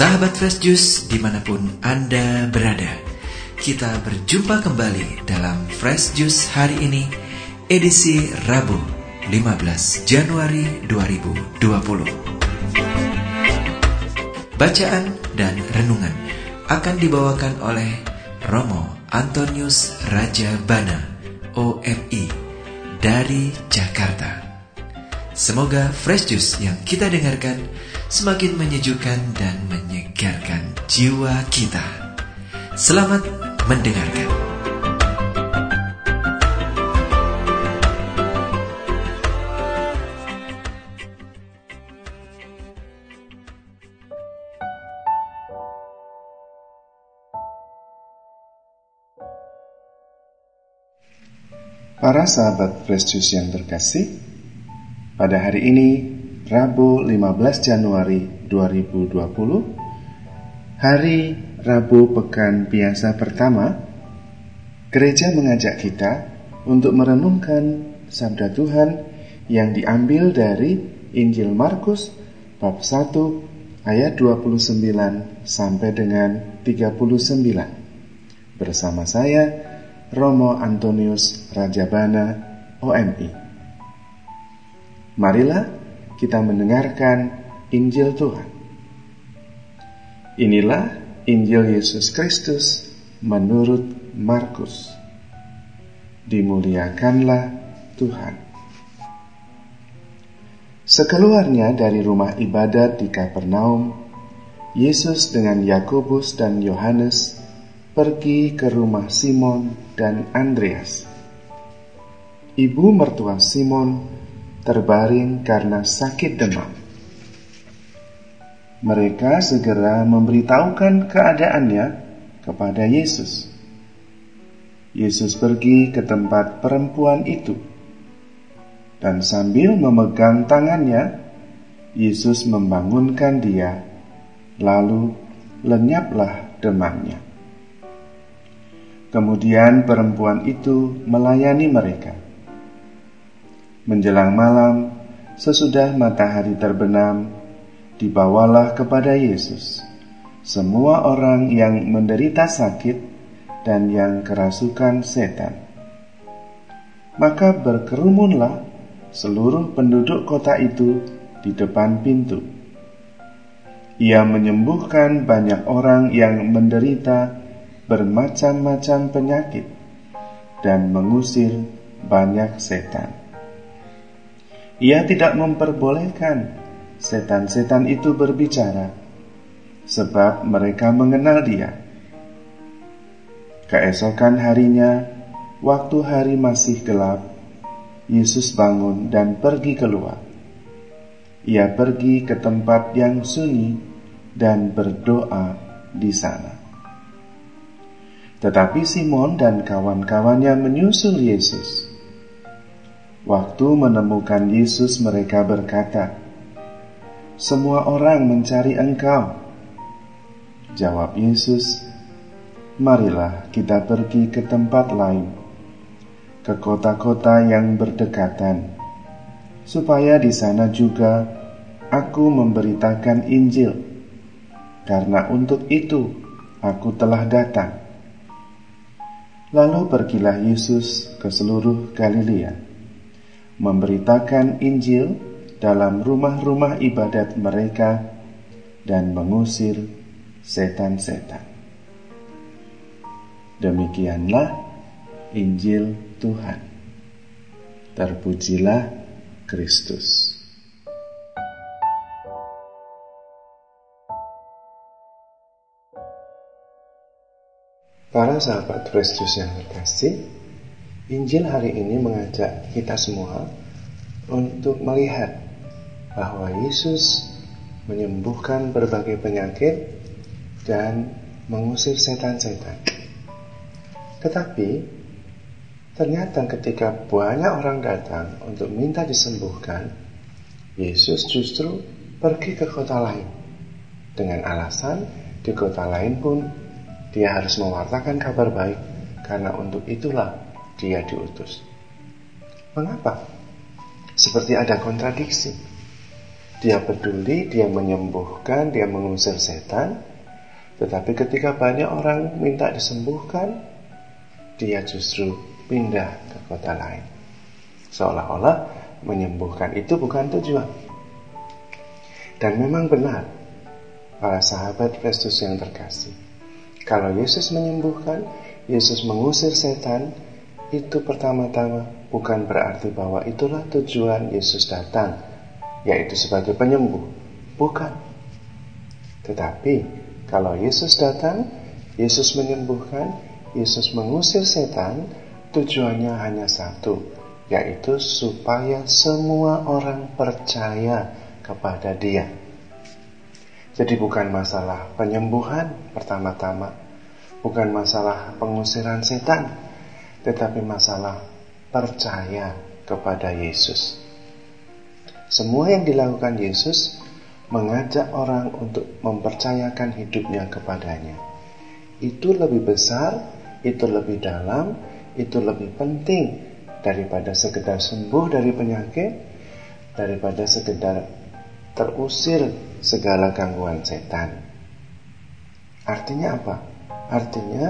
Sahabat Fresh Juice di mana pun Anda berada Kita berjumpa kembali dalam Fresh Juice hari ini Edisi Rabu 15 Januari 2020 Bacaan dan renungan akan dibawakan oleh Romo Antonius Raja Bana OMI dari Jakarta. Semoga Fresh Juice yang kita dengarkan semakin menyejukkan dan menyegarkan jiwa kita. Selamat mendengarkan. Para sahabat Fresh yang terkasih, pada hari ini Rabu 15 Januari 2020 Hari Rabu Pekan Biasa pertama Gereja mengajak kita untuk merenungkan Sabda Tuhan yang diambil dari Injil Markus bab 1 ayat 29 sampai dengan 39 Bersama saya Romo Antonius Rajabana OMI Marilah kita mendengarkan Injil Tuhan. Inilah Injil Yesus Kristus menurut Markus. Dimuliakanlah Tuhan. Sekeluarnya dari rumah ibadat di Kapernaum, Yesus dengan Yakobus dan Yohanes pergi ke rumah Simon dan Andreas. Ibu mertua Simon terbaring karena sakit demam. Mereka segera memberitahukan keadaannya kepada Yesus. Yesus pergi ke tempat perempuan itu, dan sambil memegang tangannya, Yesus membangunkan dia, lalu lenyaplah demamnya. Kemudian perempuan itu melayani mereka. Menjelang malam, sesudah matahari terbenam, dibawalah kepada Yesus semua orang yang menderita sakit dan yang kerasukan setan. Maka berkerumunlah seluruh penduduk kota itu di depan pintu. Ia menyembuhkan banyak orang yang menderita bermacam-macam penyakit dan mengusir banyak setan. Ia tidak memperbolehkan setan-setan itu berbicara, sebab mereka mengenal Dia. Keesokan harinya, waktu hari masih gelap, Yesus bangun dan pergi keluar. Ia pergi ke tempat yang sunyi dan berdoa di sana. Tetapi Simon dan kawan-kawannya menyusul Yesus. Waktu menemukan Yesus, mereka berkata, "Semua orang mencari Engkau." Jawab Yesus, "Marilah kita pergi ke tempat lain, ke kota-kota yang berdekatan, supaya di sana juga aku memberitakan Injil, karena untuk itu aku telah datang." Lalu pergilah Yesus ke seluruh Galilea memberitakan Injil dalam rumah-rumah ibadat mereka dan mengusir setan-setan. Demikianlah Injil Tuhan. Terpujilah Kristus. Para sahabat Kristus yang terkasih, Injil hari ini mengajak kita semua untuk melihat bahwa Yesus menyembuhkan berbagai penyakit dan mengusir setan-setan. Tetapi ternyata ketika banyak orang datang untuk minta disembuhkan, Yesus justru pergi ke kota lain dengan alasan di kota lain pun dia harus mewartakan kabar baik karena untuk itulah dia diutus. Mengapa? Seperti ada kontradiksi. Dia peduli, dia menyembuhkan, dia mengusir setan. Tetapi ketika banyak orang minta disembuhkan, dia justru pindah ke kota lain. Seolah-olah menyembuhkan itu bukan tujuan. Dan memang benar, para sahabat Kristus yang terkasih. Kalau Yesus menyembuhkan, Yesus mengusir setan, itu pertama-tama bukan berarti bahwa itulah tujuan Yesus datang yaitu sebagai penyembuh. Bukan. Tetapi kalau Yesus datang, Yesus menyembuhkan, Yesus mengusir setan, tujuannya hanya satu, yaitu supaya semua orang percaya kepada Dia. Jadi bukan masalah penyembuhan pertama-tama, bukan masalah pengusiran setan, tetapi masalah percaya kepada Yesus. Semua yang dilakukan Yesus mengajak orang untuk mempercayakan hidupnya kepadanya. Itu lebih besar, itu lebih dalam, itu lebih penting daripada sekedar sembuh dari penyakit, daripada sekedar terusir segala gangguan setan. Artinya apa? Artinya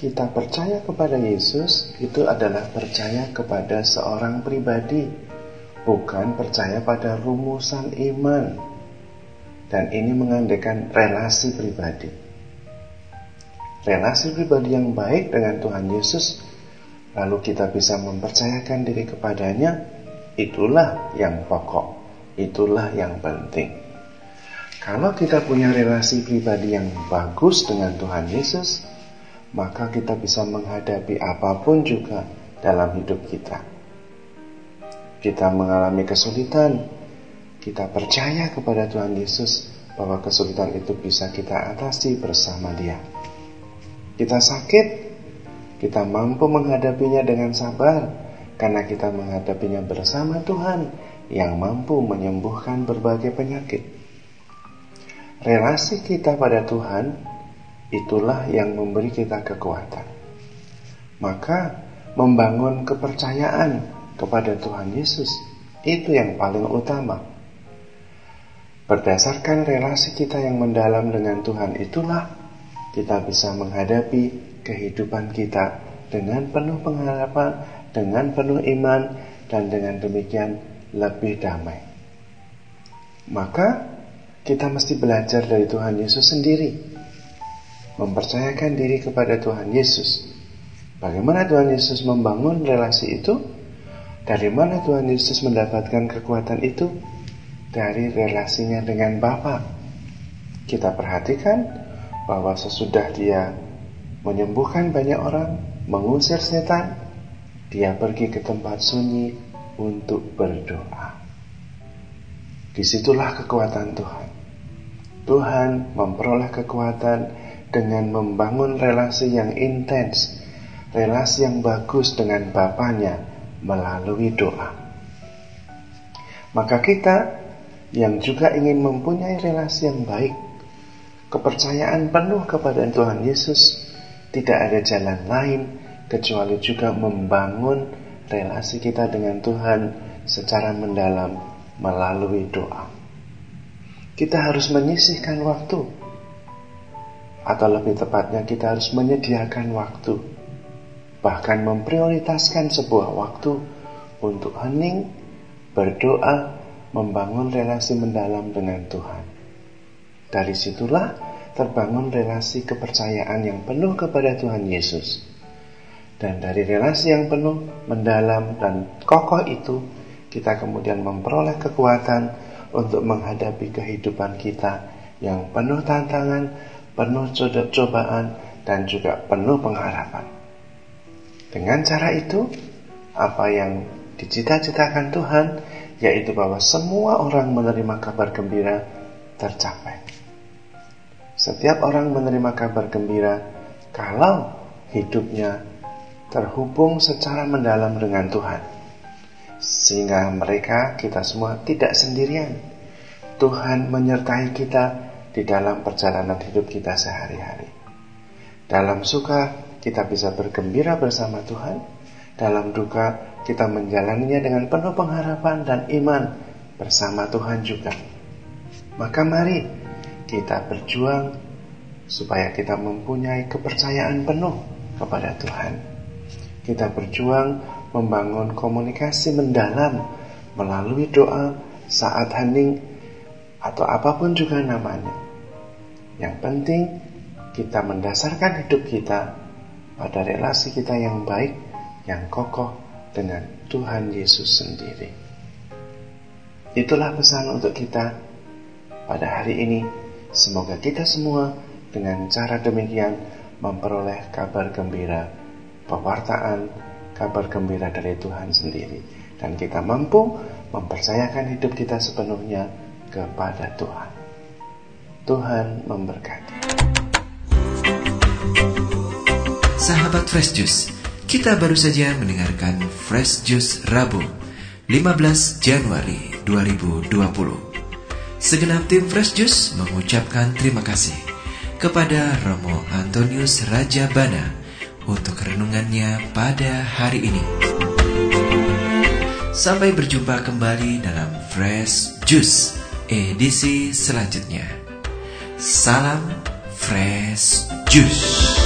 kita percaya kepada Yesus itu adalah percaya kepada seorang pribadi bukan percaya pada rumusan iman. Dan ini mengandaikan relasi pribadi. Relasi pribadi yang baik dengan Tuhan Yesus, lalu kita bisa mempercayakan diri kepadanya, itulah yang pokok, itulah yang penting. Kalau kita punya relasi pribadi yang bagus dengan Tuhan Yesus, maka kita bisa menghadapi apa pun juga dalam hidup kita kita mengalami kesulitan, kita percaya kepada Tuhan Yesus bahwa kesulitan itu bisa kita atasi bersama Dia. Kita sakit, kita mampu menghadapinya dengan sabar karena kita menghadapinya bersama Tuhan yang mampu menyembuhkan berbagai penyakit. Relasi kita pada Tuhan itulah yang memberi kita kekuatan. Maka membangun kepercayaan kepada Tuhan Yesus. Itu yang paling utama. Berdasarkan relasi kita yang mendalam dengan Tuhan itulah kita bisa menghadapi kehidupan kita dengan penuh pengharapan, dengan penuh iman, dan dengan demikian lebih damai. Maka kita mesti belajar dari Tuhan Yesus sendiri, mempercayakan diri kepada Tuhan Yesus. Bagaimana Tuhan Yesus membangun relasi itu? Dari mana Tuhan Yesus mendapatkan kekuatan itu? Dari relasinya dengan Bapa. Kita perhatikan bahwa sesudah dia menyembuhkan banyak orang, mengusir setan, dia pergi ke tempat sunyi untuk berdoa. Di situlah kekuatan Tuhan. Tuhan memperoleh kekuatan dengan membangun relasi yang intens, relasi yang bagus dengan Bapaknya, melalui doa. Maka kita yang juga ingin mempunyai relasi yang baik, kepercayaan penuh kepada Tuhan Yesus, tidak ada jalan lain kecuali juga membangun relasi kita dengan Tuhan secara mendalam melalui doa. Kita harus menyisihkan waktu, atau lebih tepatnya, kita harus menyediakan waktu bahkan memprioritaskan sebuah waktu untuk hening, berdoa, membangun relasi mendalam dengan Tuhan. Dari situlah terbangun relasi kepercayaan yang penuh kepada Tuhan Yesus. Dan dari relasi yang penuh, mendalam, dan kokoh itu, kita kemudian memperoleh kekuatan untuk menghadapi kehidupan kita yang penuh tantangan, penuh cobaan, dan juga penuh pengharapan. Dengan cara itu, apa yang dicita-citakan Tuhan, yaitu bahwa semua orang menerima kabar gembira tercapai. Setiap orang menerima kabar gembira kalau hidupnya terhubung secara mendalam dengan Tuhan. Sehingga mereka, kita semua tidak sendirian. Tuhan menyertai kita di dalam perjalanan hidup kita sehari-hari. Dalam suka kita bisa bergembira bersama Tuhan. Dalam duka, kita menjalaninya dengan penuh pengharapan dan iman bersama Tuhan juga. Maka mari kita berjuang supaya kita mempunyai kepercayaan penuh kepada Tuhan. Kita berjuang membangun komunikasi mendalam melalui doa saat hening atau apa pun juga namanya. Yang penting kita mendasarkan hidup kita pada relasi kita yang baik, yang kokoh dengan Tuhan Yesus sendiri. Itulah pesan untuk kita pada hari ini. Semoga kita semua dengan cara demikian memperoleh kabar gembira, pewartaan kabar gembira dari Tuhan sendiri. Dan kita mampu mempercayakan hidup kita sepenuhnya kepada Tuhan. Tuhan memberkati. Sahabat Fresh Juice, kita baru saja mendengarkan Fresh Juice Rabu 15 Januari 2020. Segenap tim Fresh Juice mengucapkan terima kasih kepada Romo Antonius Raja Bana untuk renungannya pada hari ini. Sampai berjumpa kembali dalam Fresh Juice edisi selanjutnya. Salam Fresh Juice.